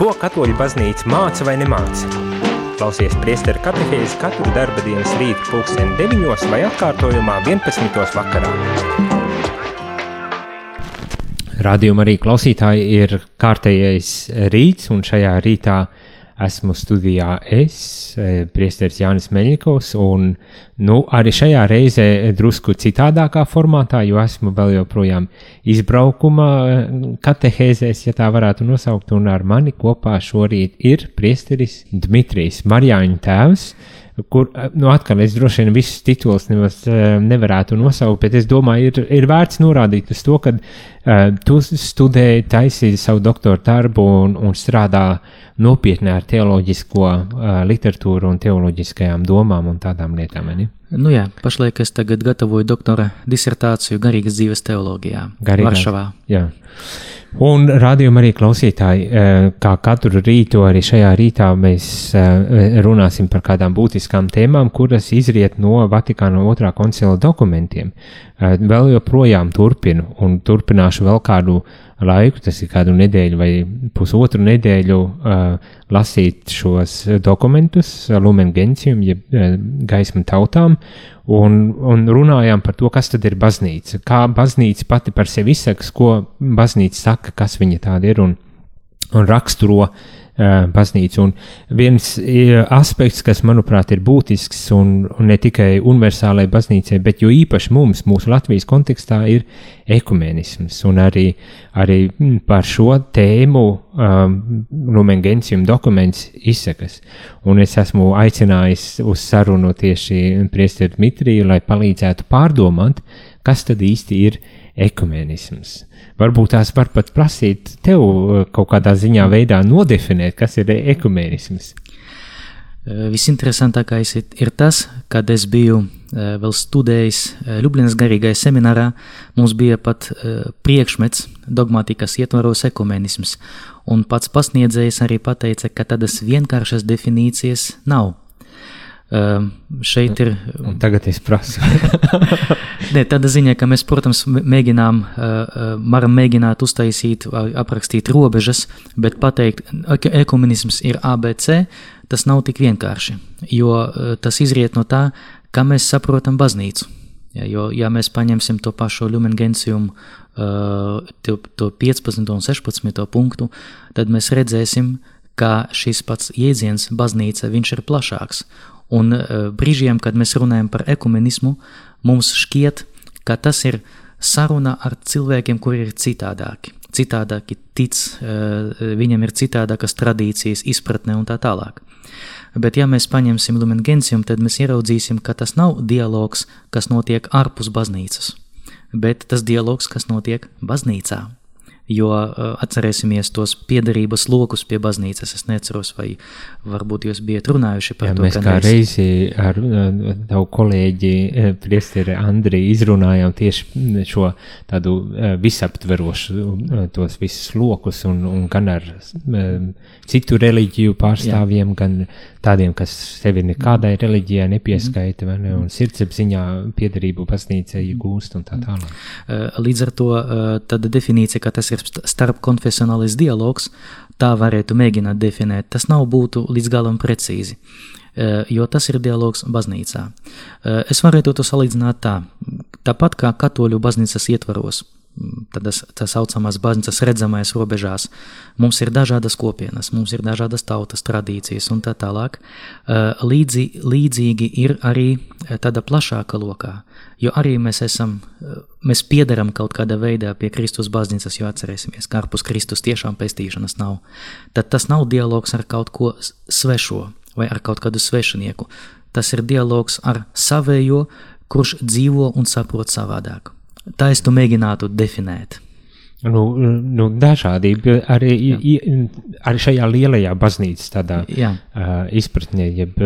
Ko katoļu baznīca māca vai nemāca? Klausies priesteru katehēzi katru darba dienas rītu pulksteni 9 vai atkārtojumā 11. vakarā. Rādījuma arī klausītāji ir kārtējais rīts, un šajā rītā esmu studijā es, e, priesteris Jānis Meļikovs, un nu, arī šajā reizē drusku citādākā formātā, jo esmu vēl joprojām izbraukuma e, katehēzēs, ja tā varētu nosaukt, un ar mani kopā šorīt ir priesteris Dmitrijs Marjāņu tēvs, kur, e, nu, atkal es droši vien visus titulus nemaz nevarētu nosaukt, bet es domāju, ir, ir vērts norādīt uz to, ka uh, tu studēji, taisīji savu doktora darbu un, un strādā nopietni ar teoloģisko uh, literatūru un teoloģiskajām domām un tādām lietām. Ne? Nu jā, pašlaik es tagad gatavoju doktora disertāciju garīgas dzīves teoloģijā Garīgās, Varšavā. Jā. Un rādījumā arī klausītāji, kā katru rītu, arī šajā rītā mēs runāsim par kādām būtiskām tēmām, kuras izriet no Vatikāna otrā koncila dokumentiem. Vēl joprojām turpinu un turpināšu vēl kādu laiku, tas ir kādu nedēļu vai pusotru nedēļu, uh, lasīt šos dokumentus, Lumen Gentium, jeb uh, gaismu tautām, un, un runājām par to, kas tad ir baznīca, kā baznīca pati par sevi izsaka, ko baznīca saka, kas viņa tāda ir un, un raksturo uh, baznīcu. Un viens aspekts, kas, manuprāt, ir būtisks un, un ne tikai universālai baznīcai, bet jo īpaši mums, mūsu Latvijas kontekstā, ir ekumenisms. Un arī, arī par šo tēmu um, Lumen Gentium dokuments izsakas. Un es esmu aicinājis uz sarunu tieši priesteru Dmitriju, lai palīdzētu pārdomāt, kas tad īsti ir ekumenisms. Varbūt tās var pat prasīt tev uh, kaut kādā ziņā veidā nodefinēt, kas ir ekumenisms. Uh, visinteresantākais ir tas, kad es biju uh, vēl studējis Ljubljanas garīgajā seminārā, mums bija pat priekšmets dogmatikas ietvaros ekumenisms, un pats pasniedzējs arī pateica, ka tādas vienkāršas definīcijas nav. Šeit ir. Un tagad es prasu. Nē, tāda ziņa, ka mēs, protams, mēģinām, varam mēģināt uztaisīt, aprakstīt robežas, bet pateikt, ka ekumenisms ir ABC, tas nav tik vienkārši. Jo uh, tas izriet no tā, kā mēs saprotam baznīcu. Ja, jo, ja mēs paņemsim to pašu Lumen Gentium, uh, to, to 15 un 16 punktu, tad mēs redzēsim, ka šis pats jēdziens baznīca, viņš ir plašāks. Un uh, brīžiem, kad mēs runājam par ekumenismu, mums šķiet, ka tas ir saruna ar cilvēkiem, kuri ir citādāki. Citādāki tic, uh, viņam ir citādākas tradīcijas, izpratne un tā tālāk. Bet, ja mēs paņemsim Lumen Gentium, tad mēs ieraudzīsim, ka tas nav dialogs, kas notiek ārpus baznīcas, bet tas dialogs, kas notiek baznīcā jo uh, atcerēsimies tos piederības lokus pie baznīcas. Es neceros, vai varbūt jūs bijat runājuši par Jā, to. Mēs kā mēs... reizi ar uh, tavu kolēģi uh, priesteri Andriju izrunājām tieši šo tādu visaptverošu tos visus lokus un, un gan ar uh, citu reliģiju pārstāvjiem, Jā. gan tādiem, kas sevi nekādai reliģijai nepieskaita, vai ne, un sirdsapziņā piedarību baznīcai gūst un tā tālāk. Līdz ar to tāda definīcija, ka tas ir starpkonfesionālis dialogs, tā varētu mēģināt definēt. Tas nav būtu līdz galam precīzi, jo tas ir dialogs baznīcā. Es varētu to salīdzināt tā, tāpat kā katoļu baznīcas ietvaros – tādas tā saucamās baznīcas redzamais robežās. Mums ir dažādas kopienas, mums ir dažādas tautas tradīcijas un tā tālāk. Līdzi, līdzīgi ir arī tāda plašāka lokā, jo arī mēs esam, mēs piedaram kaut kādā veidā pie Kristus baznīcas, jo atcerēsimies, ka ārpus Kristus tiešām pestīšanas nav. Tad tas nav dialogs ar kaut ko svešo vai ar kaut kādu svešinieku. Tas ir dialogs ar savējo, kurš dzīvo un saprot savādāk. Tā es to mēģinātu definēt. Nu, nu, dažādība arī, i, arī šajā lielajā baznīcas tādā Jā. uh, izpratnē, jeb,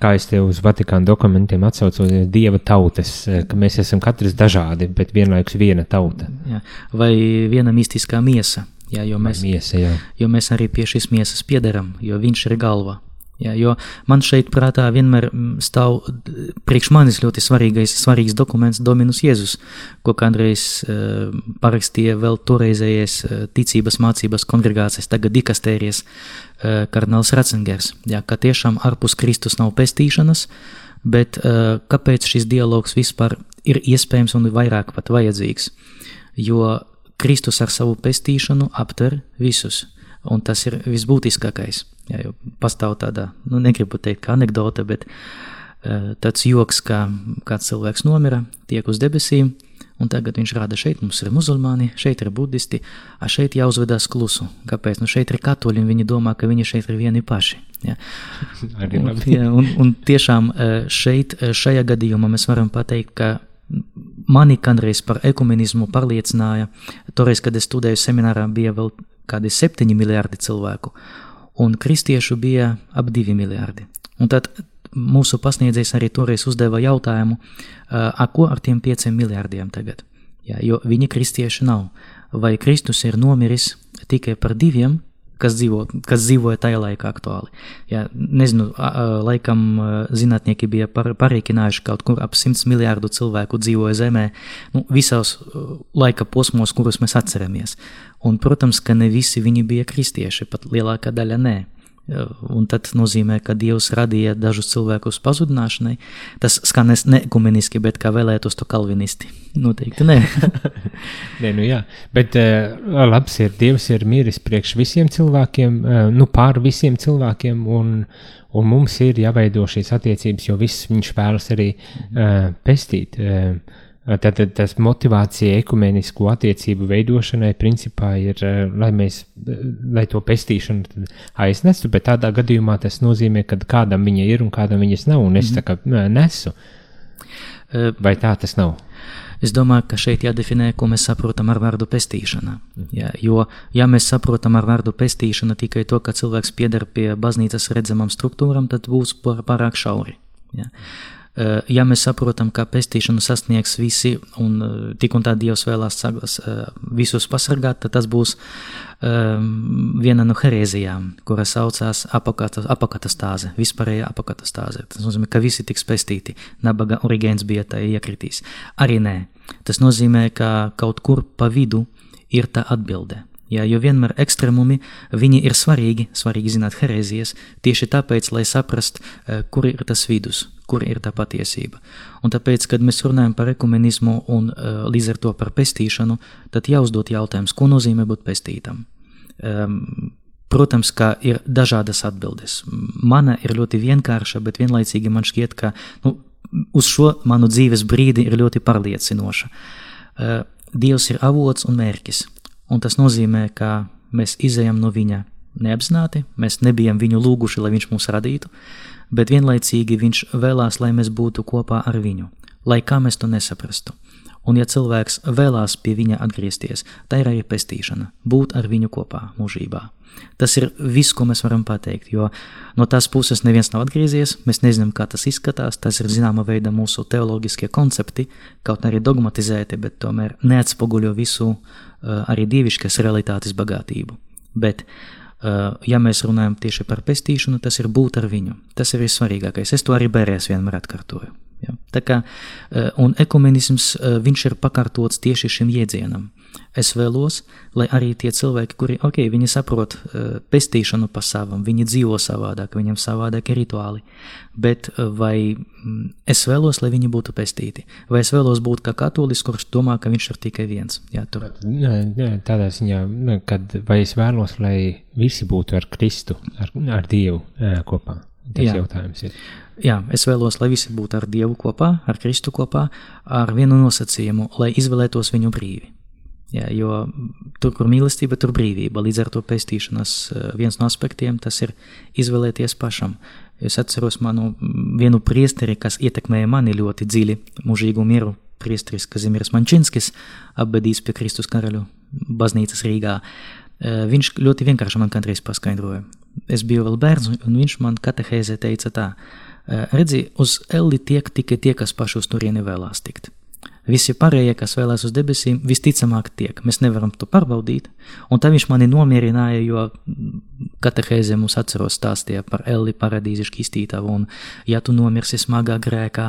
kā es te uz Vatikāna dokumentiem atsaucos, dieva tautas, ka mēs esam katrs dažādi, bet vienlaikus viena tauta. Jā. Vai viena mistiskā miesa, jā, jo, mēs, miesa, jā. jo mēs arī pie šīs miesas piederam, jo viņš ir galva. Jā, jo man šeit prātā vienmēr mm, stāv priekš manis ļoti svarīgais, svarīgs dokuments Dominus Jēzus, ko kādreiz uh, parakstīja vēl toreizējais uh, ticības mācības kongregācijas, tagad dikastērijas uh, kardināls Ratzingers. Jā, ka tiešām ārpus Kristus nav pestīšanas, bet uh, kāpēc šis dialogs vispār ir iespējams un vairāk pat vajadzīgs? Jo Kristus ar savu pestīšanu aptver visus, un tas ir visbūtiskākais. Jā, jo pastāv tāda, nu, negribu teikt, kā anekdote, bet uh, tāds joks, kā kāds cilvēks nomira, tiek uz debesīm, un tagad viņš rāda šeit, mums ir musulmāni, šeit ir budisti, a šeit jāuzvedās klusu. Kāpēc? Nu, šeit ir katoļi, un viņi domā, ka viņi šeit ir vieni paši. Jā. un, jā, un, un tiešām šeit, šajā gadījumā mēs varam pateikt, ka mani kādreiz par ekumenismu pārliecināja, toreiz, kad es studēju seminārā, bija vēl kādi septiņi miljardi cilvēku, un kristiešu bija ap divi miljardi. Un tad mūsu pasniedzējs arī toreiz uzdeva jautājumu, a ko ar tiem pieciem miljardiem tagad? Jā, jo viņi kristieši nav. Vai Kristus ir nomiris tikai par diviem, kas, dzīvo, kas dzīvoja tajā laikā aktuāli. Jā, nezinu, laikam zinātnieki bija par, parēķinājuši kaut kur ap 100 miljārdu cilvēku dzīvoja Zemē, nu, visos laika posmos, kurus mēs atceramies. Un, protams, ka ne visi viņi bija kristieši, pat lielākā daļa nē. Un tad nozīmē, ka Dievs radīja dažus cilvēkus pazudināšanai. Tas skan ne ekumeniski, bet kā vēlētos to kalvinisti. Noteikti nē. nē, nu jā, bet uh, labs ir, Dievs ir miris priekš visiem cilvēkiem, uh, nu pār visiem cilvēkiem, un, un mums ir jāveido šīs attiecības, jo viss viņš vēlas arī uh, pestīt. Uh, Tad tas motivācija ekumenisku attiecību veidošanai principā ir, lai mēs, lai to pestīšanu aiznestu, bet tādā gadījumā tas nozīmē, ka kādam viņa ir un kādam viņas nav, un es mm -hmm. tā kā nesu. Vai tā tas nav? Es domāju, ka šeit jādefinē, ko mēs saprotam ar vārdu pestīšana. Mm. Ja, jo, ja mēs saprotam ar vārdu pestīšana tikai to, ka cilvēks pieder pie baznīcas redzamām struktūram, tad būs pārāk šauri. Ja. Eh, ja mēs saprotam, ka pestīšanu sasniegs visi un eh, tik un tā Dievs vēlās eh, visus pasargāt, tad tas būs um, viena no herēzijām, kura saucās apakatastāze, vispārēja apakatastāze. Tas nozīmē, ka visi tiks pestīti. Nabaga origēns bija tā iekritīs. Arī nē. Tas nozīmē, ka kaut kur pa vidu ir tā atbilde. Jā, jo vienmēr ekstrēmumi ir svarīgi, svarīgi zināt herēzijas, tieši tāpēc, lai saprastu, kur ir tas vidus, kur ir tā patiesība. Un tāpēc, kad mēs runājam par ekumenismu un uh, līdz ar to par pestīšanu, tad jāuzdod jautājums, ko nozīmē būt pestītam. Um, Protams, ka ir dažādas atbildes. Mana ir ļoti vienkārša, bet vienlaicīgi man šķiet, ka nu, uz šo manu dzīves brīdi ir ļoti pārliecinoša. Uh, Dievs ir avots un mērķis, un tas nozīmē, ka mēs izējam no viņa neapzināti, mēs nebijam viņu lūguši, lai viņš mūs radītu, bet vienlaicīgi viņš vēlās, lai mēs būtu kopā ar viņu, lai kā mēs to nesaprastu. Un ja cilvēks vēlās pie viņa atgriezties, tā ir arī pestīšana, būt ar viņu kopā mūžībā. Tas ir viss, ko mēs varam pateikt, jo no tās puses neviens nav atgriezies, mēs nezinām, kā tas izskatās, tas ir zināma veida mūsu teoloģiskie koncepti, kaut arī dogmatizēti, bet tomēr neatspoguļo visu uh, arī dievišķas realitātes bagātību. Bet uh, Eh, ja mēs runājam tieši par pestīšanu, tas ir būt ar viņu. Tas ir vissvarīgākais. Es to arī bērēs vienmēr atkārtoju. Ja? Tā kā, eh, un ekumenisms, eh, viņš ir pakārtots tieši šim jēdzienam. Es vēlos, lai arī tie cilvēki, kuri, ok, viņi saprot uh, pestīšanu pa savam, viņi dzīvo savādāk, viņiem savādāki rituāli, bet vai mm, es vēlos, lai viņi būtu pestīti, vai es vēlos būt kā katolis, kurš domā, ka viņš ir tikai viens. Jā, tur. Nē, nē, tādā ziņā, kad vai es vēlos, lai visi būtu ar Kristu, ar, ar Dievu kopā. Tas Jā. jautājums ir. Jā, es vēlos, lai visi būtu ar Dievu kopā, ar Kristu kopā, ar vienu nosacījumu, lai izvēlētos viņu brīvi. Jā, jo tur, kur mīlestība, tur brīvība. Līdz ar to pestīšanas eh, viens no aspektiem tas ir izvēlēties pašam. Es atceros manu vienu priesteri, kas ietekmēja mani ļoti dziļi, mūžīgu mieru priesteris Kazimieris Mančinskis, apbedījis pie Kristus karaļu baznīcas Rīgā. Eh, viņš ļoti vienkārši man kādreiz paskaidroja. Es biju vēl bērns, un viņš man katehēzē teica tā, eh, redzi, uz elli tiek tikai tie, kas paši uz turieni vēlās tikt. Visi pārējie, kas vēlās uz debesīm, visticamāk tiek. Mēs nevaram to pārbaudīt. Un tā viņš mani nomierināja, jo katehēzē mums atceros stāstīja par Elli paradīzi šķistītavu, un ja tu nomirsi smagā grēkā,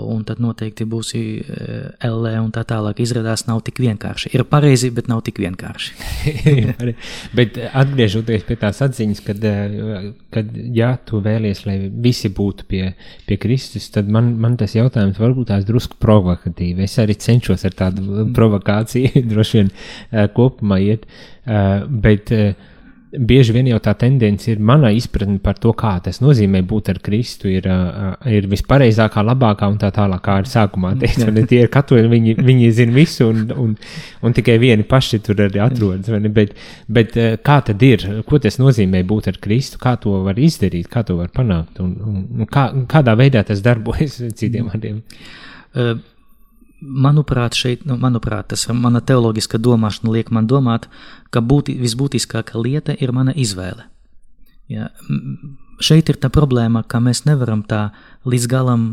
un tad noteikti būsi Ellē un tā tālāk. Izrādās nav tik vienkārši. Ir pareizi, bet nav tik vienkārši. bet atgriežoties pie tās atziņas, kad, kad ja tu vēlies, lai visi būtu pie, pie Kristus, tad man, man tas jautājums varbūt tās drusku provokatīvi es arī cenšos ar tādu provokāciju droši vien kopumā iet, bet bieži vien jau tā tendence ir mana izpratne par to, kā tas nozīmē būt ar Kristu, ir, ir vispareizākā, labākā un tā tālāk, kā ar sākumā teikt, un tie ir katoļi, viņi, viņi zina visu, un, un, un tikai vieni paši tur arī atrodas, bet, bet kā tad ir, ko tas nozīmē būt ar Kristu, kā to var izdarīt, kā to var panākt, un, un, un kā, kādā veidā tas darbojas? Citiem vārdiem? Uh, manuprāt, šeit, nu, manuprāt, tas mana teoloģiska domāšana liek man domāt, ka būti, visbūtiskākā lieta ir mana izvēle. Ja, šeit ir tā problēma, ka mēs nevaram tā līdz galam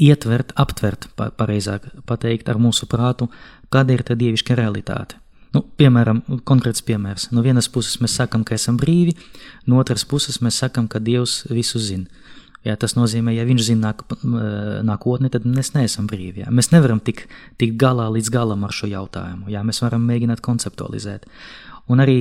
ietvert, aptvert, pareizāk pateikt, ar mūsu prātu, kāda ir tā dievišķa realitāte. Nu, piemēram, konkrēts piemērs. No vienas puses mēs sakam, ka esam brīvi, no otras puses mēs sakam, ka Dievs visu zina. Jā, tas nozīmē, ja viņš zina nāk, nākotni, tad mēs neesam brīvi. Jā. Mēs nevaram tikt tik galā līdz galam ar šo jautājumu. Jā, mēs varam mēģināt konceptualizēt. Un arī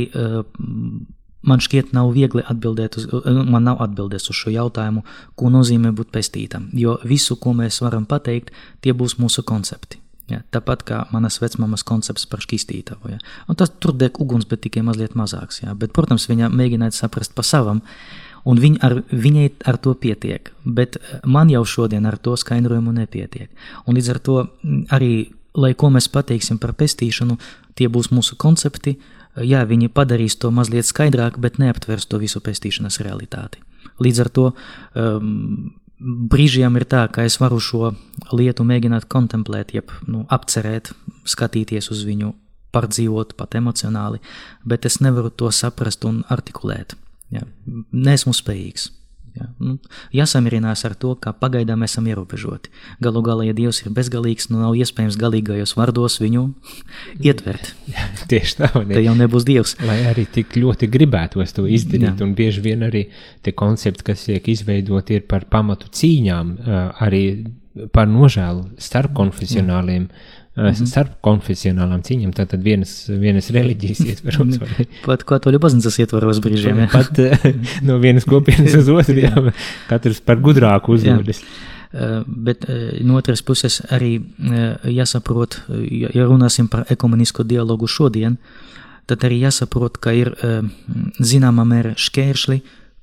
man šķiet, nav viegli atbildēt uz, man nav atbildēs uz šo jautājumu, ko nozīmē būt pestītam. Jo visu, ko mēs varam pateikt, tie būs mūsu koncepti. Ja, tāpat kā manas vecmāmas koncepts par šķīstītavu. Ja. Un tas tur deg uguns, bet tikai mazliet mazāks. Ja. Bet, protams, viņa mēģināja saprast pa savam. Uh, un viņ ar, viņai ar to pietiek. Bet eh, man jau šodien ar to skaidrojumu nepietiek. Un līdz ar to arī, lai ko mēs pateiksim par pestīšanu, tie būs mūsu koncepti. Jā, viņi padarīs to mazliet skaidrāk, bet neaptvers to visu pestīšanas realitāti. Līdz ar to um, brīžiem ir tā, ka es varu šo lietu mēģināt kontemplēt, jeb nu, apcerēt, skatīties uz viņu, pārdzīvot pat emocionāli, bet es nevaru to saprast un artikulēt. Ja, nesmu spējīgs. Ja, nu, jāsamierinās ar to, ka pagaidām esam ierobežoti. Galu galā, ja Dievs ir bezgalīgs, nu nav iespējams galīgajos vārdos viņu ietvert. Jā, tieši tā, ne. Te jau nebūs Dievs. Lai arī tik ļoti gribētos to izdarīt, Jā. un bieži vien arī tie koncepti, kas tiek izveidoti, ir par pamatu cīņām, arī par nožēlu starp konfesionāliem. Jā. Starp konfesionālām cīņām, tātad vienas, vienas reliģijas ietvaros. Pat katoļu baznīcas ietvaros brīžiem. Ja. Pat no vienas kopienas uz otru, jā, katrs par gudrāku uzvedas. Uh, bet uh, no otras puses arī uh, jāsaprot, ja runāsim par ekumenisku dialogu šodien, tad arī jāsaprot, ka ir zināmā mēra šķēršļi,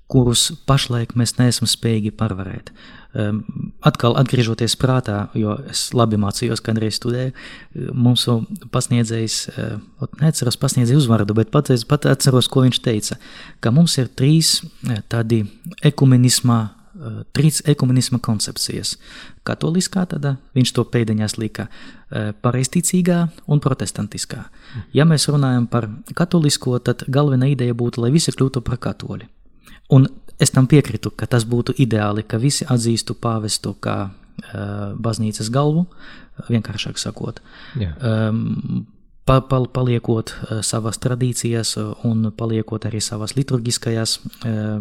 kurus pašlaik mēs neesam spējīgi pārvarēt. Um, atkal atgriežoties prātā, jo es labi mācījos, kad reiz studēju, mūsu pasniedzējs, uh, neatceros pasniedzēju uzvārdu, bet pat, pat atceros, ko viņš teica, ka mums ir trīs tādi ekumenismā, trīs ekumenisma koncepcijas. Katoliskā tāda, viņš to pēdiņās lika, pareisticīgā un protestantiskā. Ja mēs runājam par katolisko, tad galvenā ideja būtu, lai visi kļūtu par katoļi. Un es tam piekrītu, ka tas būtu ideāli, ka visi atzīstu pāvestu kā uh, baznīcas galvu, vienkāršāk sakot. Yeah. Um, pa, pa, paliekot uh, savās tradīcijās un paliekot arī savās liturgiskajās, uh,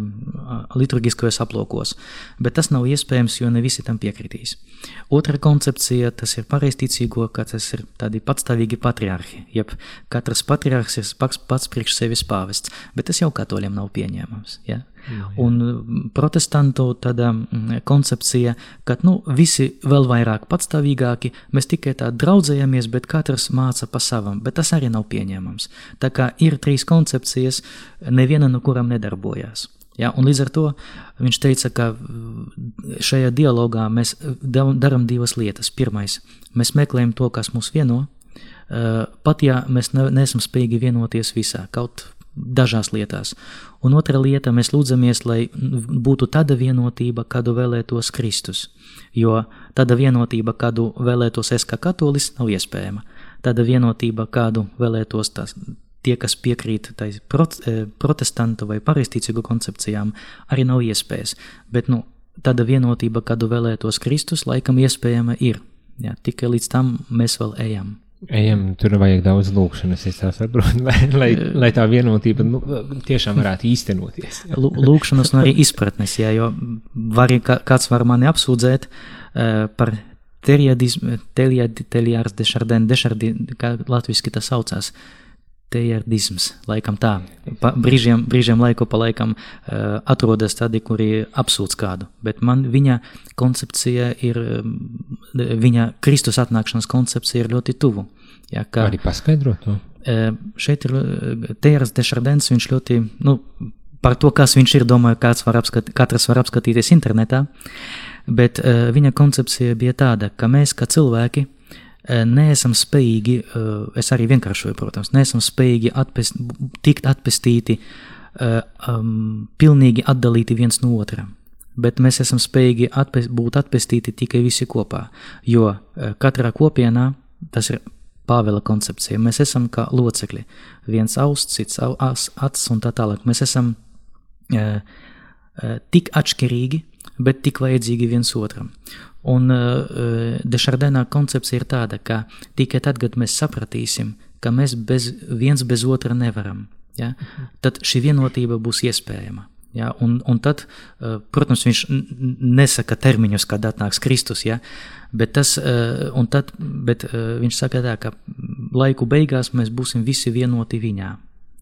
liturgiskajos aplokos. Bet tas nav iespējams, jo ne visi tam piekritīs. Otra koncepcija, tas ir pareizticīgo, ka tas ir tādi patstāvīgi patriarhi, jeb katrs patriarhs ir pats, pats priekš sevis pāvests, bet tas jau katoļiem nav pieņēmams. Ja? Jā, jā. Un mm, protestantu tāda mm, koncepcija, ka nu, visi vēl vairāk patstāvīgāki, mēs tikai tā draudzējamies, bet katrs māca pa savam, bet tas arī nav pieņemams. Tā kā ir trīs koncepcijas, neviena no kurām nedarbojās. Ja, un līdz ar to viņš teica, ka mm, šajā dialogā mēs darām divas lietas. Pirmais, mēs meklējam to, kas mūs vieno, pat ja mēs neesam spējīgi vienoties visā, kaut dažās lietās. Un otra lieta, mēs lūdzamies, lai būtu tāda vienotība, kādu vēlētos Kristus. Jo tāda vienotība, kādu vēlētos es kā katolis, nav iespējama. Tāda vienotība, kādu vēlētos tās, tie, kas piekrīt e, protestantu vai pareizticīgu koncepcijām, arī nav iespējas. Bet nu, tāda vienotība, kādu vēlētos Kristus, laikam iespējama ir. Jā, tikai līdz tam mēs vēl ejam. Ejam, tur vajag daudz lūkšanas, es tā saprotu, lai, lai, lai tā vienotība nu, tiešām varētu īstenoties. Lūkšanas un arī izpratnes, jā, jo var, kāds var mani apsūdzēt uh, par teliārs dešardēn, dešardi, kā latviski tas saucās. Tejardisms, laikam tā. Pa, brīžiem, brīžiem laiku pa laikam uh, atrodas tādi, kuri apsūdz kādu, bet man viņa koncepcija ir, viņa Kristus atnākšanas koncepcija ir ļoti tuvu. Ja, kā, Arī paskaidro to? Uh, šeit ir Tejars Dešardens, viņš ļoti, nu, par to, kas viņš ir, domāju, kāds var apskat, katrs var apskatīties internetā, bet uh, viņa koncepcija bija tāda, ka mēs kā cilvēki Eh, neesam spējīgi, eh, es arī vienkāršoju, protams, neesam spējīgi atpest, tikt atpestīti, um, pilnīgi atdalīti viens no otra. Bet mēs esam spējīgi atpest, būt atpestīti tikai visi kopā, jo katrā kopienā tas ir Pāvela koncepcija. Mēs esam kā locekļi. Viens austs, cits acs un tā tālāk. Mēs esam uh, uh, tik atšķirīgi, bet tik vajadzīgi viens otram. Un uh, Dešardēnā koncepcija ir tāda, ka tikai tad, kad mēs sapratīsim, ka mēs bez, viens bez otra nevaram, ja, tad šī vienotība būs iespējama. Ja, un, un tad, uh, protams, viņš nesaka termiņus, kad atnāks Kristus, ja, bet, tas, tad, bet viņš saka tā, ka laiku beigās mēs būsim visi vienoti viņā.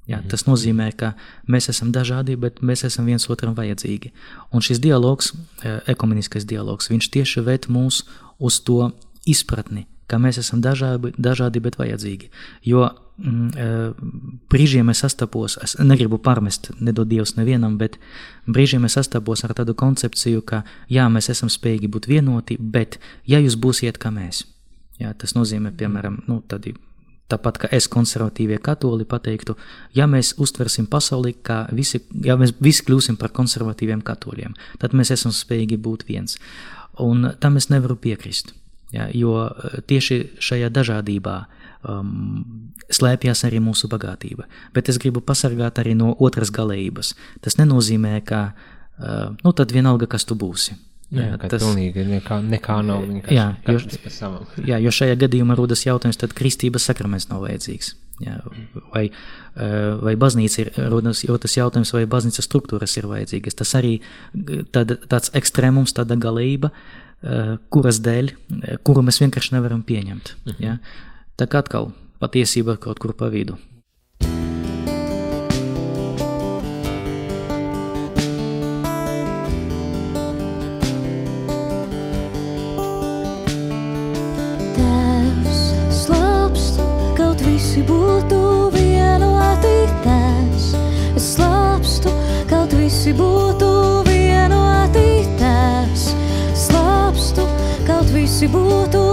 Ja, tas nozīmē, ka mēs esam dažādi, bet mēs esam viens otram vajadzīgi. Un šis dialogs, e, ekumeniskais dialogs, viņš tieši ved mūs uz to izpratni, ka mēs esam dažādi, dažādi bet vajadzīgi. Jo mm, e, brīžiem es sastapos, es negribu pārmest, nedod Dievs nevienam, bet brīžiem es sastapos ar tādu koncepciju, ka jā, mēs esam spējīgi būt vienoti, bet ja jūs būsiet kā mēs, jā, tas nozīmē, piemēram, nu, tādi Tāpat kā es, konservatīvie katoļi, pateiktu, ja mēs uztversim pasauli, kā visi, ja mēs visi kļūsim par konservatīviem katoļiem, tad mēs esam spējīgi būt viens. Un tam es nevaru piekrist, ja, jo eh, tieši šajā dažādībā um, slēpjas arī mūsu bagātība. Bet es gribu pasargāt arī no otras galējības. Tas nenozīmē, ka, uh, nu tad vienalga, kas tu būsi. Jā, tas pilnīgi nekā, nekā nav. Jā, jo, jā, jo šajā gadījumā rodas jautājums, tad kristības sakraments nav vajadzīgs. Jā, vai, eh, vai baznīca ir, rodas, rodas jautājums, vai baznīcas struktūras ir vajadzīgas. Tas arī tād, tāds ekstrēmums, tāda galība, eh, kuras dēļ, kuru mēs vienkārši nevaram pieņemt. Mhm. Jā. Tā kā atkal patiesība kaut kur pa vidu. Visi būtu vienoti tēvs. Es slāpstu, kaut visi būtu vienoti tēvs. Slāpstu, kaut visi būtu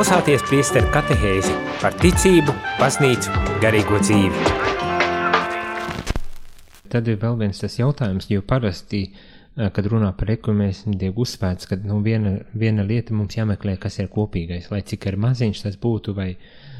klausāties priesteru katehēzi par ticību, baznīcu, garīgo dzīvi. Tad ir vēl viens tas jautājums, jo parasti, eh, kad runā par ekumēnismu, tiek uzsvērts, ka nu, viena, viena lieta mums jāmeklē, kas ir kopīgais, lai cik ir maziņš tas būtu vai,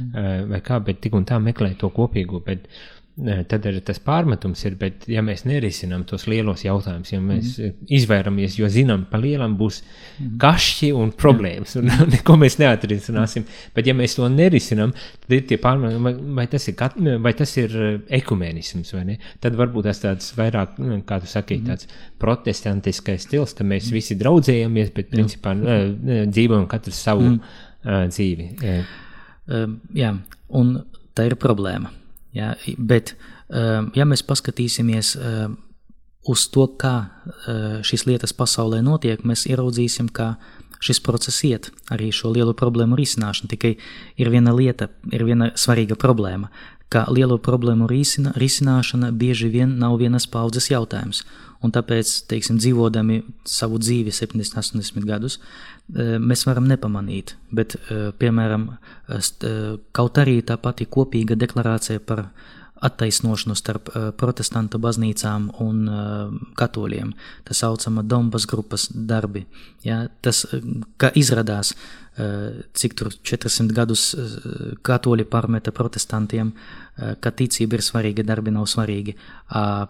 mm. vai kā, bet tik un tā meklē to kopīgo. Bet, uh, tad arī tas pārmetums ir, bet ja mēs nerisinām tos lielos jautājumus, ja mēs mm. izvairamies, jo zinām, pa lielam būs mm. kašķi un problēmas, un neko mēs neatrisināsim, bet ja mēs to nerisinām, tad ir tie pārmetumi, vai, tas ir, kat, vai tas ir ekumēnisms, vai ne? Tad varbūt tas tāds vairāk, kā tu saki, mm. tāds protestantiskais stils, ka mēs mm. visi draudzējamies, bet principā dzīvojam katrs savu mm. uh, dzīvi. Jā. Uh, jā, un tā ir problēma Ja, bet, um, ja mēs paskatīsimies um, uz to, kā uh, šīs lietas pasaulē notiek, mēs ieraudzīsim, ka šis process iet arī šo lielo problēmu risināšanu. Tikai ir viena lieta, ir viena svarīga problēma, ka lielo problēmu risina, risināšana bieži vien nav vienas paudzes jautājums. Un tāpēc, teiksim, dzīvodami savu dzīvi 70, 80 gadus, e, mēs varam nepamanīt. Bet, e, piemēram, e, kaut arī tā pati kopīga deklarācija par attaisnošanu starp protestantu baznīcām un katoļiem, tā saucama Dombas grupas darbi. Ja, tas, ka izrādās, cik tur 400 gadus katoļi pārmeta protestantiem, ka ticība ir svarīga, darbi nav svarīgi.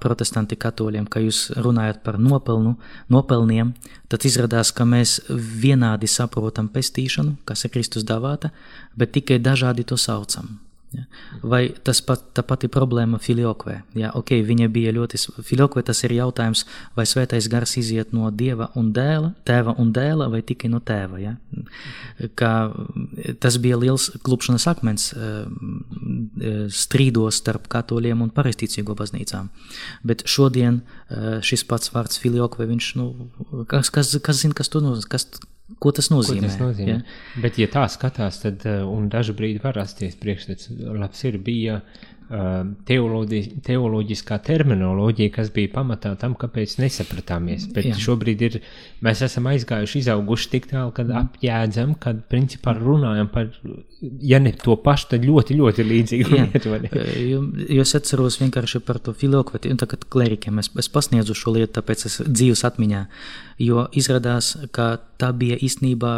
Protestanti katoļiem, ka jūs runājat par nopelnu, nopelniem, tad izrādās, ka mēs vienādi saprotam pestīšanu, kas ir Kristus dāvāta, bet tikai dažādi to saucam. Ja? Vai tas pat, tā pati problēma filiokvē? Ja? Ok, viņa bija ļoti, filiokvē tas ir jautājums, vai svētais gars iziet no dieva un dēla, tēva un dēla, vai tikai no tēva. Ja? Kā, tas bija liels klupšanas akmens eh, strīdos starp katoļiem un pareizticīgo baznīcām. Bet šodien eh, šis pats vārds filiokvē, viņš, nu, kas, kas, kas zina, kas to nozīmē, kas, Ko tas nozīmē? Ko tas nozīmē? Ja? Bet, ja tā skatās, tad uh, dažu brīdi var rasties priekšstats, labs ir bija teoloģi, teoloģiskā terminoloģija, kas bija pamatā tam, kāpēc nesapratāmies. Bet Jā. šobrīd ir, mēs esam aizgājuši, izauguši tik tālu, kad mm. apjēdzam, kad principā runājam par, ja ne to pašu, tad ļoti, ļoti līdzīgu lietu. Jo, jo es atceros vienkārši par to filokveti, un tagad klerikiem es, es pasniedzu šo lietu, tāpēc es dzīves atmiņā. Uh, jo izrādās, ka tā bija īstenībā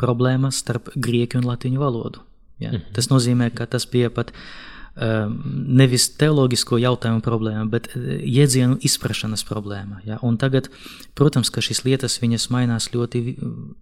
problēma starp grieķu un latviešu valodu. Ja? Mm -hmm. Tas nozīmē, ka tas bija pat um, nevis teoloģisko jautājumu problēma, bet uh, jēdzienu izprašanas problēma. Ja? Un tagad, protams, ka šīs lietas mainās ļoti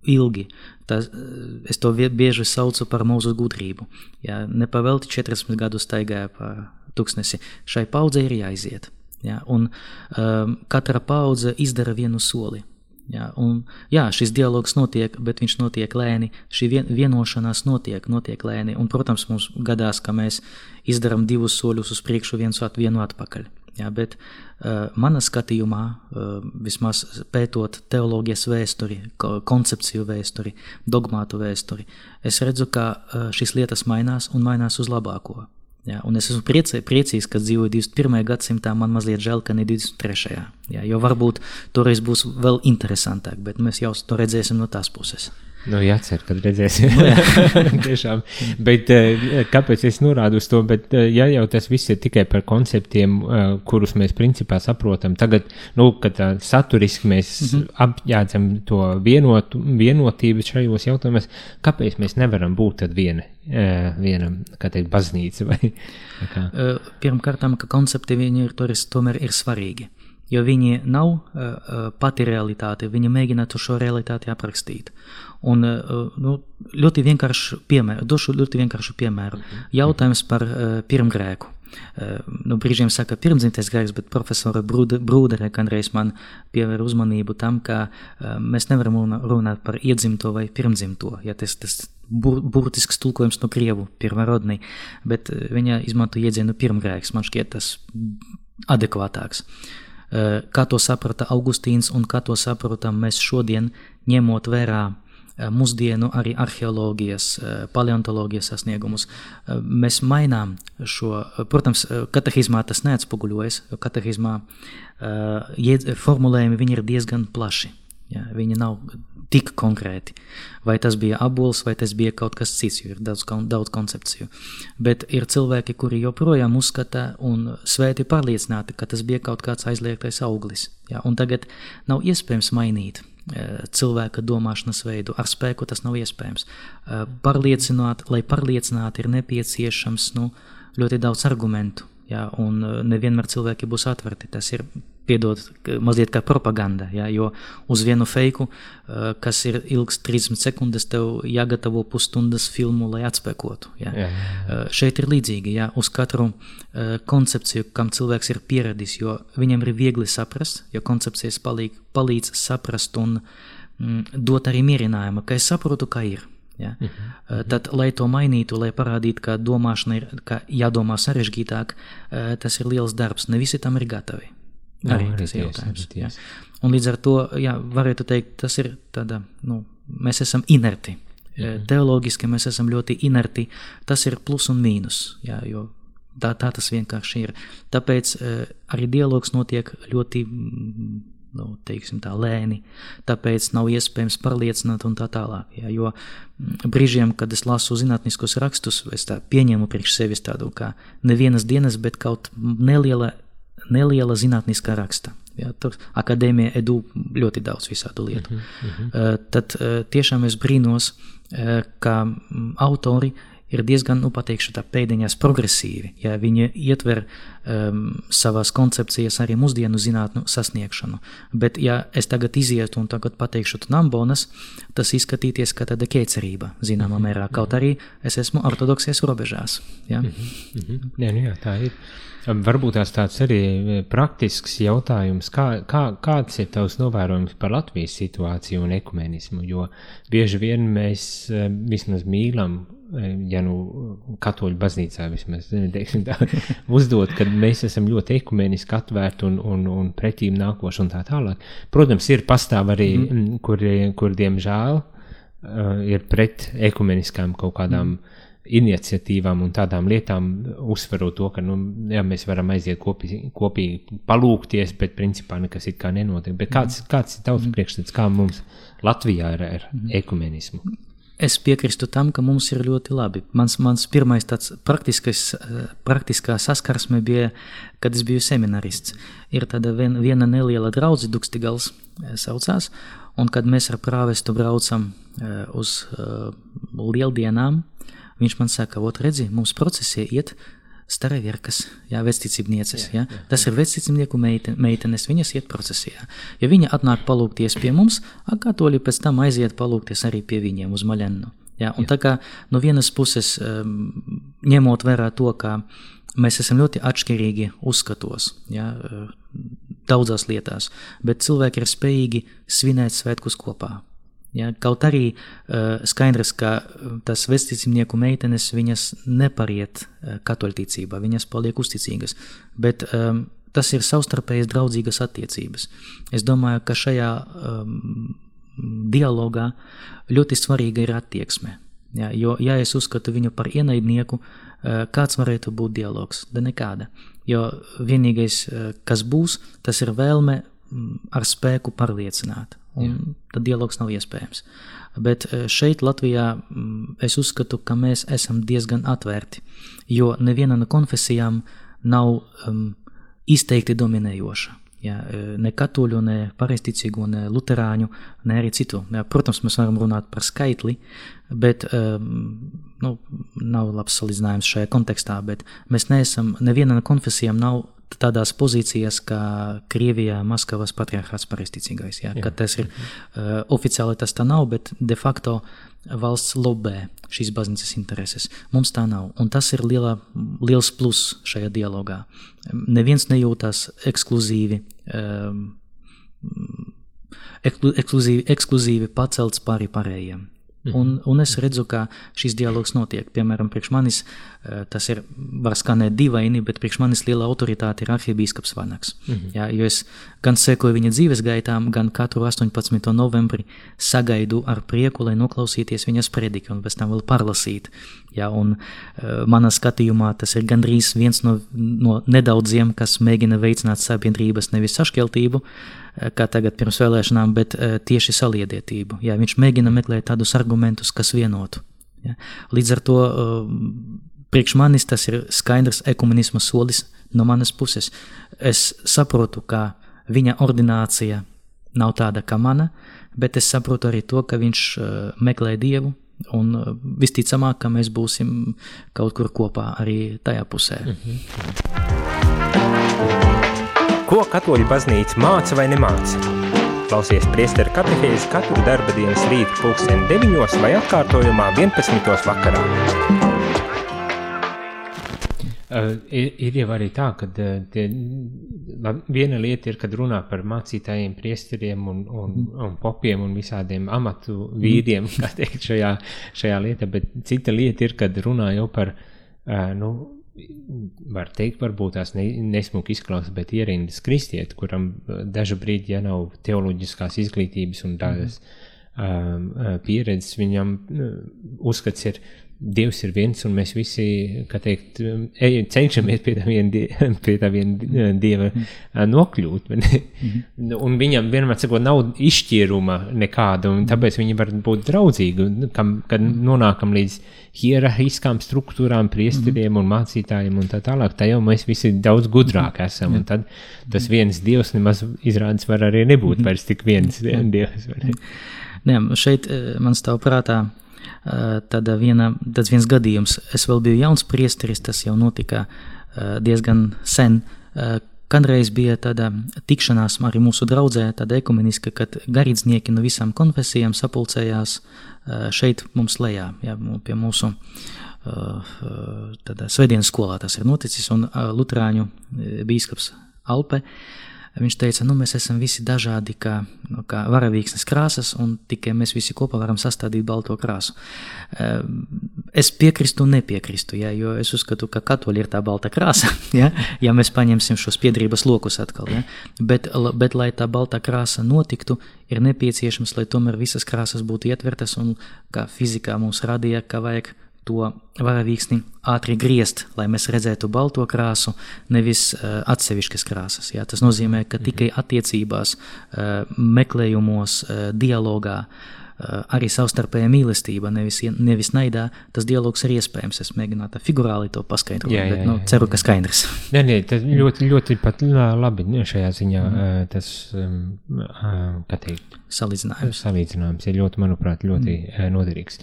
ilgi. Tas, uh, es to bieži saucu par mūsu gudrību. Ja? Nepavelti 40 gadus staigāja pa tūkstnesi. Šai paudzei ir jāiziet. Ja? Un um, katra paudze izdara vienu soli. Jā, un, jā, šis dialogs notiek, bet viņš notiek lēni. Šī vien, vienošanās notiek, notiek lēni. Un, protams, mums gadās, ka mēs izdarām divus soļus uz priekšu, viens at, vienu atpakaļ. Jā, bet uh, manā skatījumā, uh, vismaz pētot teoloģijas vēsturi, koncepciju vēsturi, dogmātu vēsturi, es redzu, ka uh, šīs lietas mainās un mainās uz labāko. Ja, un es esmu priecē, priecīgs, ka dzīvoju 21. gadsimtā. Man mazliet žēl, ka ne 23. Ja, jo varbūt toreiz būs vēl interesantāk, bet mēs jau to redzēsim no tās puses. Nu, jācer, kad redzēsim. Tiešām. Bet eh, kāpēc es norādu uz to? Bet, eh, ja jau tas viss ir tikai par konceptiem, eh, kurus mēs principā saprotam, tagad, nu, kad saturiski mēs mm -hmm. apjādzam to vienot, vienotību šajos jautājumos, kāpēc mēs nevaram būt tad viena, viena, kā teikt, baznīca vai, kā? Pirmkārt, ka koncepti viņi ir, tomēr ir svarīgi jo viņi nav uh, pati realitāte, viņi mēģina šo realitāti aprakstīt. Un uh, nu, ļoti vienkārši piemēru, došu ļoti vienkāršu piemēru. Jautājums par uh, pirmgrēku. Uh, nu, brīžiem saka pirmdzimtais grēks, bet profesora Brūdere kādreiz man pievēra uzmanību tam, ka uh, mēs nevaram runāt par iedzimto vai pirmdzimto, ja tas, tas bur, burtisks tulkojums no krievu pirmarodnī, bet viņa izmanto iedzienu pirmgrēks, man šķiet tas adekvātāks. Uh, kā to saprata Augustīns un kā to saprotam mēs šodien, ņemot vērā eh, mūsdienu arī arheoloģijas, eh, paleontoloģijas sasniegumus. Mēs mainām šo, protams, katehizmā tas neatspoguļojas, jo katehizmā formulējumi ir diezgan plaši. Ja, viņi nav tik konkrēti. Vai tas bija abols, vai tas bija kaut kas cits, jo ir daudz, daudz koncepciju. Bet ir cilvēki, kuri joprojām uzskata un svēti pārliecināti, ka tas bija kaut kāds aizliegtais auglis. Ja? Un tagad nav iespējams mainīt cilvēka domāšanas veidu. Ar spēku tas nav iespējams. E, pārliecināt, lai pārliecināti, ir nepieciešams nu, ļoti daudz argumentu. Ja, un e, nevienmēr cilvēki būs atverti. Tas ir piedod, mazliet kā propaganda. Ja, jo uz vienu feiku, uh, kas ir ilgs 30 sekundes, tev jāgatavo pusstundas filmu, lai atspēkotu. Ja. Jā, jā, jā. Uh, šeit ir līdzīgi, ja, uz katru koncepciju, kam cilvēks ir pieradis, jo viņam ir viegli saprast, jo koncepcijas palīg, palīdz saprast un mm, dot arī mierinājumu, ka es saprotu, kā ir. Ja? Uh -huh. Tad, lai to mainītu, lai parādītu, ka domāšana ir ka jādomā sarežģītāk, tas ir liels darbs. Ne visi tam ir gatavi. Jā, arī tas ir jautājums. Jā. Un līdz ar to, jā, varētu teikt, tas ir tāda, nu, mēs esam inerti. Mhm. Teoloģiski mēs esam ļoti inerti. Tas ir plus un mīnus, jā, jo tā, tā tas vienkārši ir. Tāpēc arī dialogs notiek ļoti, nu, teiksim tā, lēni, tāpēc nav iespējams pārliecināt un tā tālāk. Jā, jo brīžiem, kad es lasu zinātniskos rakstus, es tā pieņemu priekš sevis tādu kā nevienas dienas, bet kaut neliela neliela zinātniskā raksta. Ja, tur akadēmija edu ļoti daudz visādu lietu. Uh -huh, uh -huh. Tad tiešām es brīnos, ka mm, autori ir diezgan, nu, pateikšu tā, pēdiņās progresīvi. Ja, viņi ietver um, savās koncepcijas arī mūsdienu zinātnu sasniegšanu. Bet, ja es tagad izietu un tagad pateikšu nambonas, tas izskatīties kā tāda ķēcerība, zināmā mērā. Kaut arī es esmu ortodoksies robežās. Ja? Mm -hmm. Mm -hmm. Jā, nu jā, tā ir. Varbūt tās tāds arī e, praktisks jautājums, kā, kā, kāds ir tavs novērojums par Latvijas situāciju un ekumenismu, jo bieži vien mēs e, vismaz mīlam, ja nu katoļu baznīcā vismaz, teiksim tā, uzdot, ka mēs esam ļoti ekumeniski atvērti un, un, un pretīm nākoši un tā tālāk. Protams, ir pastāv arī, mm. kur, kur diemžēl ir pret ekumeniskām kaut kādām mm iniciatīvām un tādām lietām, uzsverot to, ka nu, jā, mēs varam aiziet kopī, kopīgi palūkties, bet principā nekas it kā nenotiek. Bet kāds, mhm. kāds ir tavs mhm. priekšstats, kā mums Latvijā ir ar mhm. ekumenismu? Es piekrītu tam, ka mums ir ļoti labi. Mans, mans pirmais tāds praktiskā saskarsme bija, kad es biju seminarists. Ir tāda vien, viena neliela draudze, Dukstigals eh, saucās, un kad mēs ar prāvestu braucam uh, uz lieldienām, Viņš man saka, ot, redzi, mums procesē iet staravierkas, jā, vecticībnieces, jā, jā. jā. Tas ir vecticībnieku meiten, meitenes, viņas iet procesijā. Ja viņa atnāk palūkties pie mums, katoļi pēc tam aiziet palūkties arī pie viņiem uz maļennu. Jā, un jā. tā kā no vienas puses um, ņemot vērā to, ka mēs esam ļoti atšķirīgi uzskatos, jā, daudzās lietās, bet cilvēki ir spējīgi svinēt svētkus kopā. Ja, kaut arī uh, skaidrs, ka tas vesticimnieku meitenes viņas nepariet uh, katoļticībā, viņas paliek uzticīgas, bet um, tas ir savstarpējas draudzīgas attiecības. Es domāju, ka šajā um, dialogā ļoti svarīga ir attieksme. Ja, jo, ja es uzskatu viņu par ienaidnieku, uh, kāds varētu būt dialogs? Da nekāda. Jo vienīgais, uh, kas būs, tas ir vēlme ar spēku pārliecināt Jā. tad dialogs nav iespējams. Bet e, šeit, Latvijā, es uzskatu, ka mēs esam diezgan atvērti, jo neviena no konfesijām nav um, izteikti dominējoša. Jā, e, ne katoļu, ne pareizticīgo, ne luterāņu, ne arī citu. Jā, protams, mēs varam runāt par skaitli, bet um, nu, nav labs salīdzinājums šajā kontekstā. Mēs neesam, neviena no konfesijām nav tādās pozīcijās, kā Krievijā, Maskavas patriarchāts pareizticīgais. Ja? Jā. Tas ir uh, oficiāli tas tā nav, bet de facto valsts lobē šīs baznīcas intereses. Mums tā nav, un tas ir liela, liels plus šajā dialogā. Neviens nejūtas ekskluzīvi. Um, ekskluzīvi, ekskluzīvi pacelts pāri pārējiem. Mhm. Un, un es redzu, ka šis dialogs notiek. Piemēram, priekš manis tas ir, var skanēt dīvaini, bet priekš manis liela autoritāte ir arhibīskaps Vanaks. Mm -hmm. Jā, jo es gan sekoju viņa dzīves gaitām, gan katru 18. novembri sagaidu ar prieku, lai noklausīties viņas prediki un pēc tam vēl parlasīt Ja, un, uh, manā skatījumā tas ir gandrīz viens no, no nedaudziem, kas mēģina veicināt sabiedrības nevis sašķeltību, uh, kā tagad pirms vēlēšanām, bet uh, tieši saliedētību. Ja, viņš mēģina meklēt tādus argumentus, kas vienotu. Ja. Līdz ar to uh, priekš manis tas ir skaidrs ekumenisma solis no manas puses. Es saprotu, ka viņa ordinācija nav tāda kā mana, bet es saprotu arī to, ka viņš uh, meklē dievu. Un uh, visticamāk, ka mēs būsim kaut kur kopā arī tajā pusē. Mm -hmm. Ko katoļu baznīca māca vai nemāca? Klausies priesteru katehēzi katru darba dienas rītu pulksteni 9 vai atkārtojumā 11. vakarā. Uh, ir, ir jau arī tā, ka uh, tie, viena lieta ir, kad runā par mācītājiem, priesteriem un, un, mm. un popiem un visādiem amatu vīriem, mm. kā teikt, šajā, šajā lietā, bet cita lieta ir, kad runā jau par, uh, nu, var teikt, varbūt tās ne, nesmuki izklausās, bet ierindas kristieti, kuram dažu brīdi, ja nav teoloģiskās izglītības un tādas mm. uh, pieredzes, viņam uzskats ir Dievs ir viens, un mēs visi, teikt, ej, cenšamies pie tā viena, pie tā viena dieva mm. nokļūt. Mm. un viņam vienmēr sakot, nav izšķiruma nekāda, un tāpēc viņi var būt draudzīgi. Kam, kad nonākam līdz hierarhiskām struktūrām, priesteriem mm. un mācītājiem un tā tālāk, tā jau mēs visi daudz gudrāk esam. Un tad tas viens dievs nemaz izrādās var arī nebūt vairs tik viens dievs. Ne, šeit man stāv prātā Tad viena, tāds viens gadījums, es vēl biju jauns priesteris, tas jau notika diezgan sen. Kādreiz bija tāda tikšanās arī mūsu draudzē, tāda ekumeniska, kad garīdznieki no visām konfesijām sapulcējās šeit mums lejā, ja, pie mūsu tādā svētdienas skolā tas ir noticis, un Lutrāņu bīskaps Alpe uh, Viņš teica, nu, mēs esam visi dažādi, kā, nu, kā varavīksnes krāsas, un tikai mēs visi kopā varam sastādīt balto krāsu. Ehm, es piekrītu un nepiekrītu, ja, jo es uzskatu, ka katoļi ir tā balta krāsa, ja, ja mēs paņemsim šos piedrības lokus atkal. Ja. Bet, bet, lai tā balta krāsa notiktu, ir nepieciešams, lai tomēr visas krāsas būtu ietvertas, un kā fizikā mums radīja, ka vajag to varavīksni ātri griezt, lai mēs redzētu balto krāsu, nevis uh, atsevišķas krāsas. Jā. Tas nozīmē, ka tikai mhm. attiecībās, uh, meklējumos, uh, dialogā, uh, arī savstarpējā mīlestība, nevis, nevis naidā, tas dialogs ir iespējams. Es mēģināju tā figurāli to paskaidrot, jā, jā, bet nu, ceru, ka skaidrs. Nē, nē, tas ļoti, ļoti pat labi šajā ziņā. Mm. Tas, kā teikt, salīdzinājums. Salīdzinājums ir ļoti, manuprāt, ļoti mm. noderīgs.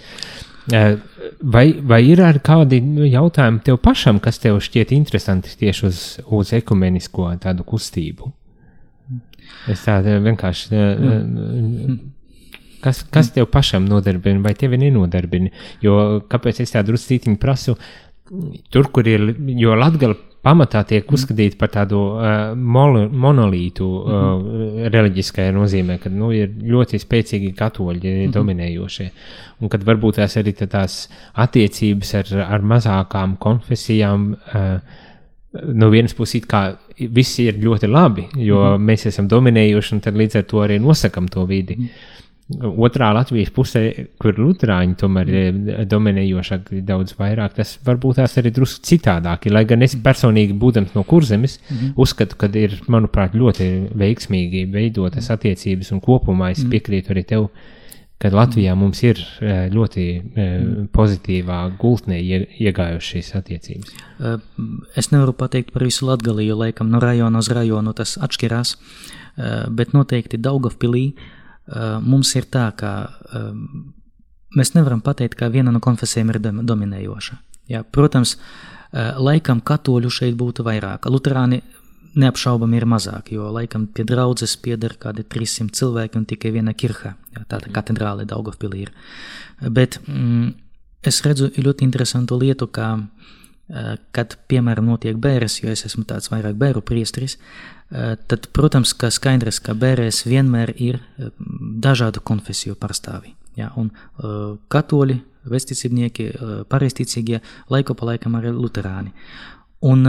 Vai, vai ir arī kādi jautājumi tev pašam, kas tev šķiet interesanti tieši uz, uz ekumenisko tādu kustību? Es tādu vienkārši. Mm. Kas, kas tev pašam nodarbina, vai tevi nenodarbina? Jo kāpēc es tādu drusku prasu? Tur, kur ir, jo Latvija pamatā tiek uzskatīta par tādu uh, mol, monolītu uh, mm -hmm. reliģiskajā nozīmē, ka nu, ir ļoti spēcīgi katoļi mm -hmm. dominējošie. Un kad varbūt tās arī tās attiecības ar, ar mazākām konfesijām. Uh, no vienas puses, kā viss ir ļoti labi, jo mm -hmm. mēs esam dominējuši un tad līdz ar to arī nosakam to vidi. Mm -hmm otrā Latvijas pusē, kur Lutāņi tomēr ir dominējošāk daudz vairāk, tas varbūt tās arī drusku citādāk. Lai gan es personīgi, būdams no kurzemes, mm -hmm. uzskatu, ka ir, manuprāt, ļoti veiksmīgi veidotas attiecības un kopumā es mhm. piekrītu arī tev. Kad Latvijā mums ir e, ļoti mm. pozitīvā gultnē iegājušas šīs attiecības. Es nevaru pateikt par visu Latviju, jo laikam no rajona uz rajonu tas atšķirās, bet noteikti Daugavpilī uh, Eh, mums ir tā, ka eh, mēs nevaram pateikt, ka viena no konfesijām ir dominējoša. Jā, protams, eh, laikam katoļu šeit būtu vairāk. Luterāni neapšaubami ir mazāk, jo laikam pie draudzes pieder kādi 300 cilvēki un tikai viena kirha, jā, tāda katedrāle Daugavpilī ir. Bet mm, es redzu ļoti interesantu lietu, ka kad, piemēram, notiek bēres, jo es esmu tāds vairāk bēru priestris, Eh, tad, protams, ka skaidrs, ka bērēs vienmēr ir eh, dažādu konfesiju pārstāvji. Ja, un katoļi, vesticībnieki, pareizticīgie, laiku pa laikam arī luterāni. Un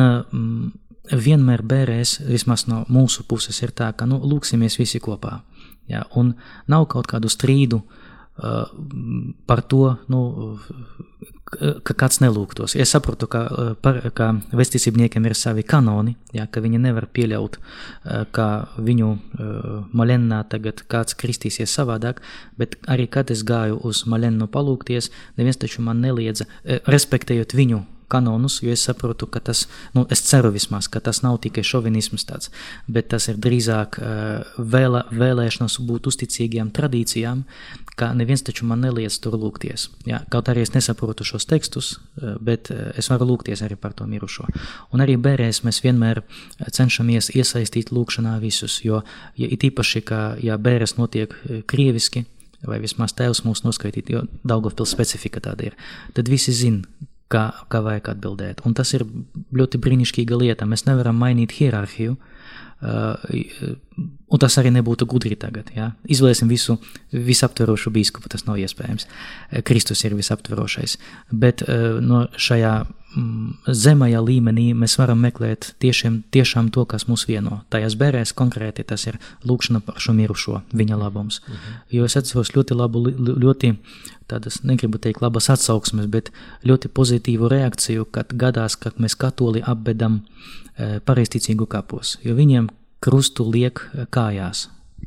vienmēr bērēs, vismaz no mūsu puses, ir tā, ka nu, lūksimies visi kopā. Ja, un nav kaut kādu strīdu par to, nu, ka kāds nelūgtos. Es saprotu, ka, par, ka vesticībniekiem ir savi kanoni, jā, ka viņi nevar pieļaut, ka viņu malennā tagad kāds kristīsies savādāk, bet arī kad es gāju uz malennu palūgties, neviens taču man neliedza, respektējot viņu kanonus, jo es saprotu, ka tas, nu, es ceru vismaz, ka tas nav tikai šovinisms tāds, bet tas ir drīzāk uh, vēla, vēlēšanās būt uzticīgiem tradīcijām, ka neviens taču man neliedz tur lūgties. Jā, kaut arī es nesaprotu šos tekstus, uh, bet uh, es varu lūgties arī par to mirušo. Un arī bērēs mēs vienmēr cenšamies iesaistīt lūkšanā visus, jo, ja it īpaši, ka, ja bērēs notiek krieviski, vai vismaz tēvs mūs noskaitīt, jo Daugavpils specifika tāda ir, tad visi zin, kā, kā vajag atbildēt. Un tas ir ļoti brīnišķīga lieta. Mēs nevaram mainīt hierarhiju. Uh, un tas arī nebūtu gudri tagad. Ja? Izvēlēsim visu visaptverošu biskupu, tas nav iespējams. Kristus ir visaptverošais. Bet uh, no šajā zemajā līmenī mēs varam meklēt tiešiem, tiešām to, kas mūs vieno. Tajās bērēs konkrēti tas ir lūkšana par šo mirušo, viņa labums. Mhm. Jo es atceros ļoti labu, ļoti tādas, negribu teikt, labas atsauksmes, bet ļoti pozitīvu reakciju, kad gadās, ka mēs katoli apbedam e, pareizticīgu kapos, jo viņiem krustu liek e,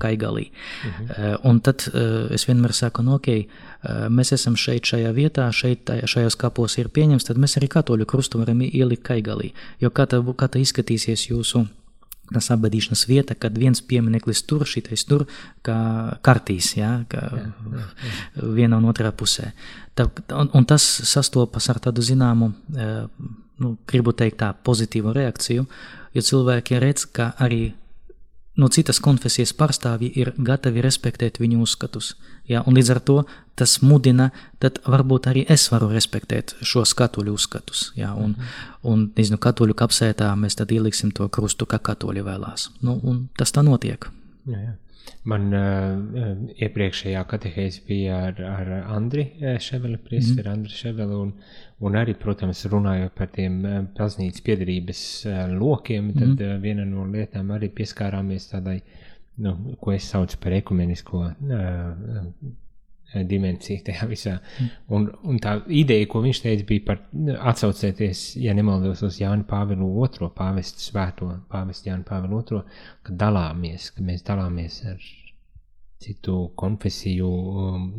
kājās, kaigalī. Mhm. Uh, un tad uh, es vienmēr saku, nu, ok, uh, mēs esam šeit, šajā vietā, šeit, šajos kapos ir pieņems, tad mēs arī katoļu krustu varam ielikt kaigalī. Jo kā tā, kā tā izskatīsies jūsu tas abadīšanas vieta, kad viens piemineklis tur, šitais tur, kā kartīs, ja, kā jā, jā, jā. viena un otrā pusē. Tā, un, un tas sastopas ar tādu zināmu, nu, gribu teikt tā, pozitīvu reakciju, jo cilvēki redz, ka arī no citas konfesijas pārstāvji ir gatavi respektēt viņu uzskatus. Ja, un līdz ar to tas mudina, tad varbūt arī es varu respektēt šo katoļu uzskatus. Ja, un, un nezinu, katoļu kapsētā mēs tad ieliksim to krustu, kā katoļi vēlās. Nu, un tas tā notiek. Jā, jā. Man uh, iepriekšējā katehēze bija ar, ar Andri Ševeli, priesteri mm. Andri Ševeli, un, un arī, protams, runājot par tiem baznīcas piedarības lokiem, tad mm uh, viena no lietām arī pieskārāmies tādai, nu, ko es saucu par ekumenisko uh, dimensiju tajā visā. Mm. Un, un tā ideja, ko viņš teica, bija par atsaucēties, ja nemaldos, uz Jānu Pāvilu II, pāvestu svēto pāvestu Jānu Pāvilu II, ka dalāmies, ka mēs dalāmies ar citu konfesiju um,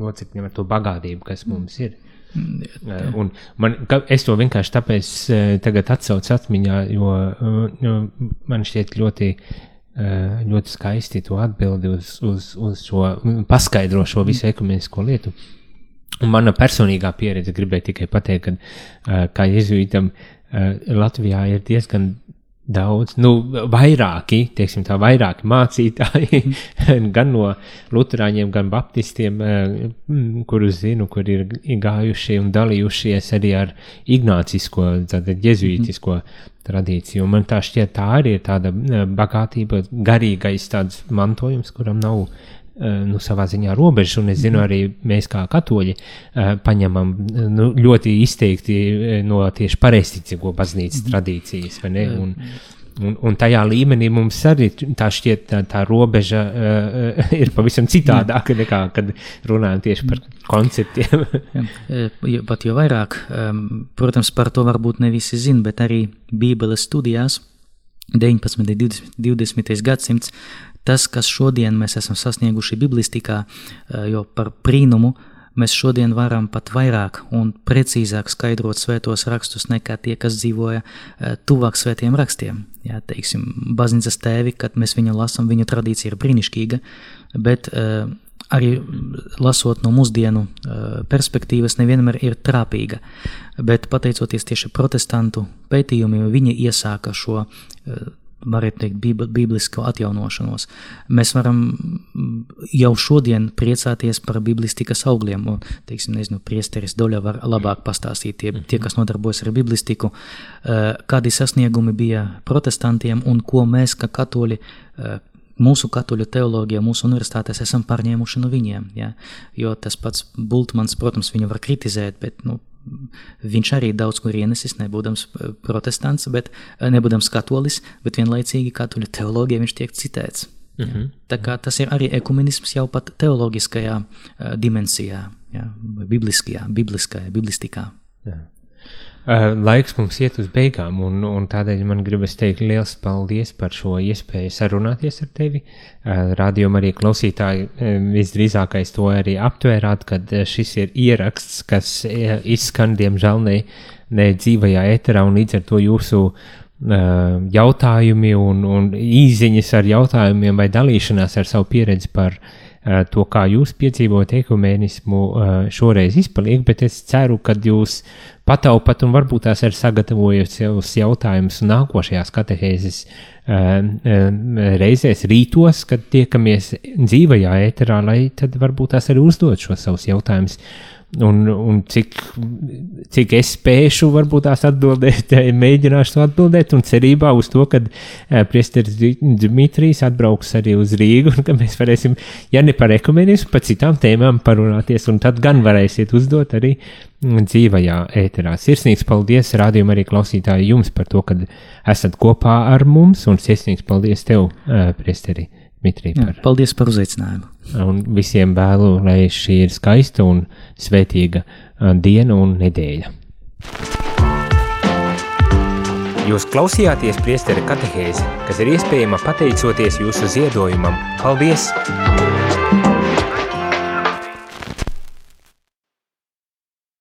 locekļiem, ar to bagātību, kas mm. mums ir. Mm, uh, un man, es to vienkārši tāpēc uh, tagad atsaucu atmiņā, jo, jo man šķiet ļoti uh, Eh, ļoti skaisti to atbildi uz, uz, uz šo, paskaidro šo visu ekumenisko lietu. Un mana personīgā pieredze gribēja tikai pateikt, ka eh, kā jezuītam eh, Latvijā ir diezgan daudz, nu, vairāki, teiksim tā, vairāki mācītāji, gan no luterāņiem, gan baptistiem, kurus zinu, kur ir gājušie un dalījušies arī ar ignācisko, tātad jezuītisko tradīciju. Man tā šķiet, tā arī ir tāda bagātība, garīgais tāds mantojums, kuram nav nu, savā ziņā robežas, un es zinu, mhm. arī mēs kā katoļi paņemam nu, ļoti izteikti no tieši pareizticīgo baznīcas mhm. tradīcijas? Un, Un, un tajā līmenī mums arī tā šķiet, tā, tā robeža uh, ir pavisam citādāka nekā, kad runājam tieši par konceptiem. Jā, pat jau vairāk, um, protams, par to varbūt ne visi zina, bet arī Bībeles studijās 19. un 20. 20. gadsimts, tas, kas šodien mēs esam sasnieguši biblistikā, uh, jo par brīnumu uh, Mēs šodien varam pat vairāk un precīzāk skaidrot svētos rakstus nekā tie, kas dzīvoja uh, tuvāk svētiem rakstiem. Jā, teiksim, baznīcas tēvi, kad mēs viņu lasām, viņu tradīcija ir brīnišķīga, bet uh, arī lasot no mūsdienu uh, perspektīvas, nevienmēr ir trāpīga. Bet pateicoties tieši protestantu pētījumiem, viņi iesāka šo varētu teikt, biblisko atjaunošanos. Mēs varam jau šodien priecāties par biblistikas augļiem. Un, teiksim, nezinu, priesteris Doļa var labāk pastāstīt tie, tie, kas nodarbojas ar biblistiku, eh, kādi sasniegumi bija protestantiem un ko mēs, kā katoļi, eh, mūsu katoļu teoloģija, mūsu universitātēs esam pārņēmuši no viņiem. Ja? Jo tas pats Bultmans, protams, viņu var kritizēt, bet nu, Viņš arī daudz kur ienesis, nebūdams protestants, bet nebūdams katolis, bet vienlaicīgi katoļu teoloģija viņš tiek citēts. Mm -hmm. Tā kā tas ir arī ekumenisms jau pat teoloģiskajā uh, dimensijā, ja, bibliskajā, bibliskajā, biblistikā. Jā. Uh, laiks mums iet uz beigām, un, un tādēļ man gribas teikt liels paldies par šo iespēju sarunāties ar tevi. Uh, Rādījumā arī klausītāji uh, visdrīzākais to arī aptvērāt, kad šis ir ieraksts, kas izskan, diemžēl, ne, ne dzīvajā eterā, un līdz ar to jūsu jautājumi un, un īziņas ar jautājumiem vai dalīšanās ar savu pieredzi par to, kā jūs piedzīvojat ekumēnismu, šoreiz izpaliek, bet es ceru, ka jūs pataupat un varbūt tās ir sagatavojot savus jautājumus nākošajās katehēzes reizēs rītos, kad tiekamies dzīvajā ēterā, lai tad varbūt tās arī uzdot šos savus jautājumus. Un, un cik, cik es spēšu, varbūt tās atbildēt, mēģināšu atbildēt, un cerībā uz to, ka uh, Priesteris Dmitrijs atbrauks arī uz Rīgu, un ka mēs varēsim, ja ne par ekumenismu, par citām tēmām parunāties, un tad gan varēsiet uzdot arī dzīvajā ēterā. Sirsnīgs paldies, rādījumam arī klausītāji jums par to, ka esat kopā ar mums, un sirsnīgs paldies tev, uh, Priesteri Dmitrij. Par... Paldies par uzaicinājumu! Un visiem vēlu, lai šī ir skaista un svētīga diena un nedēļa. Jūs klausījāties priesteri katehēzi, kas ir iespējama pateicoties jūsu ziedojumam. Paldies!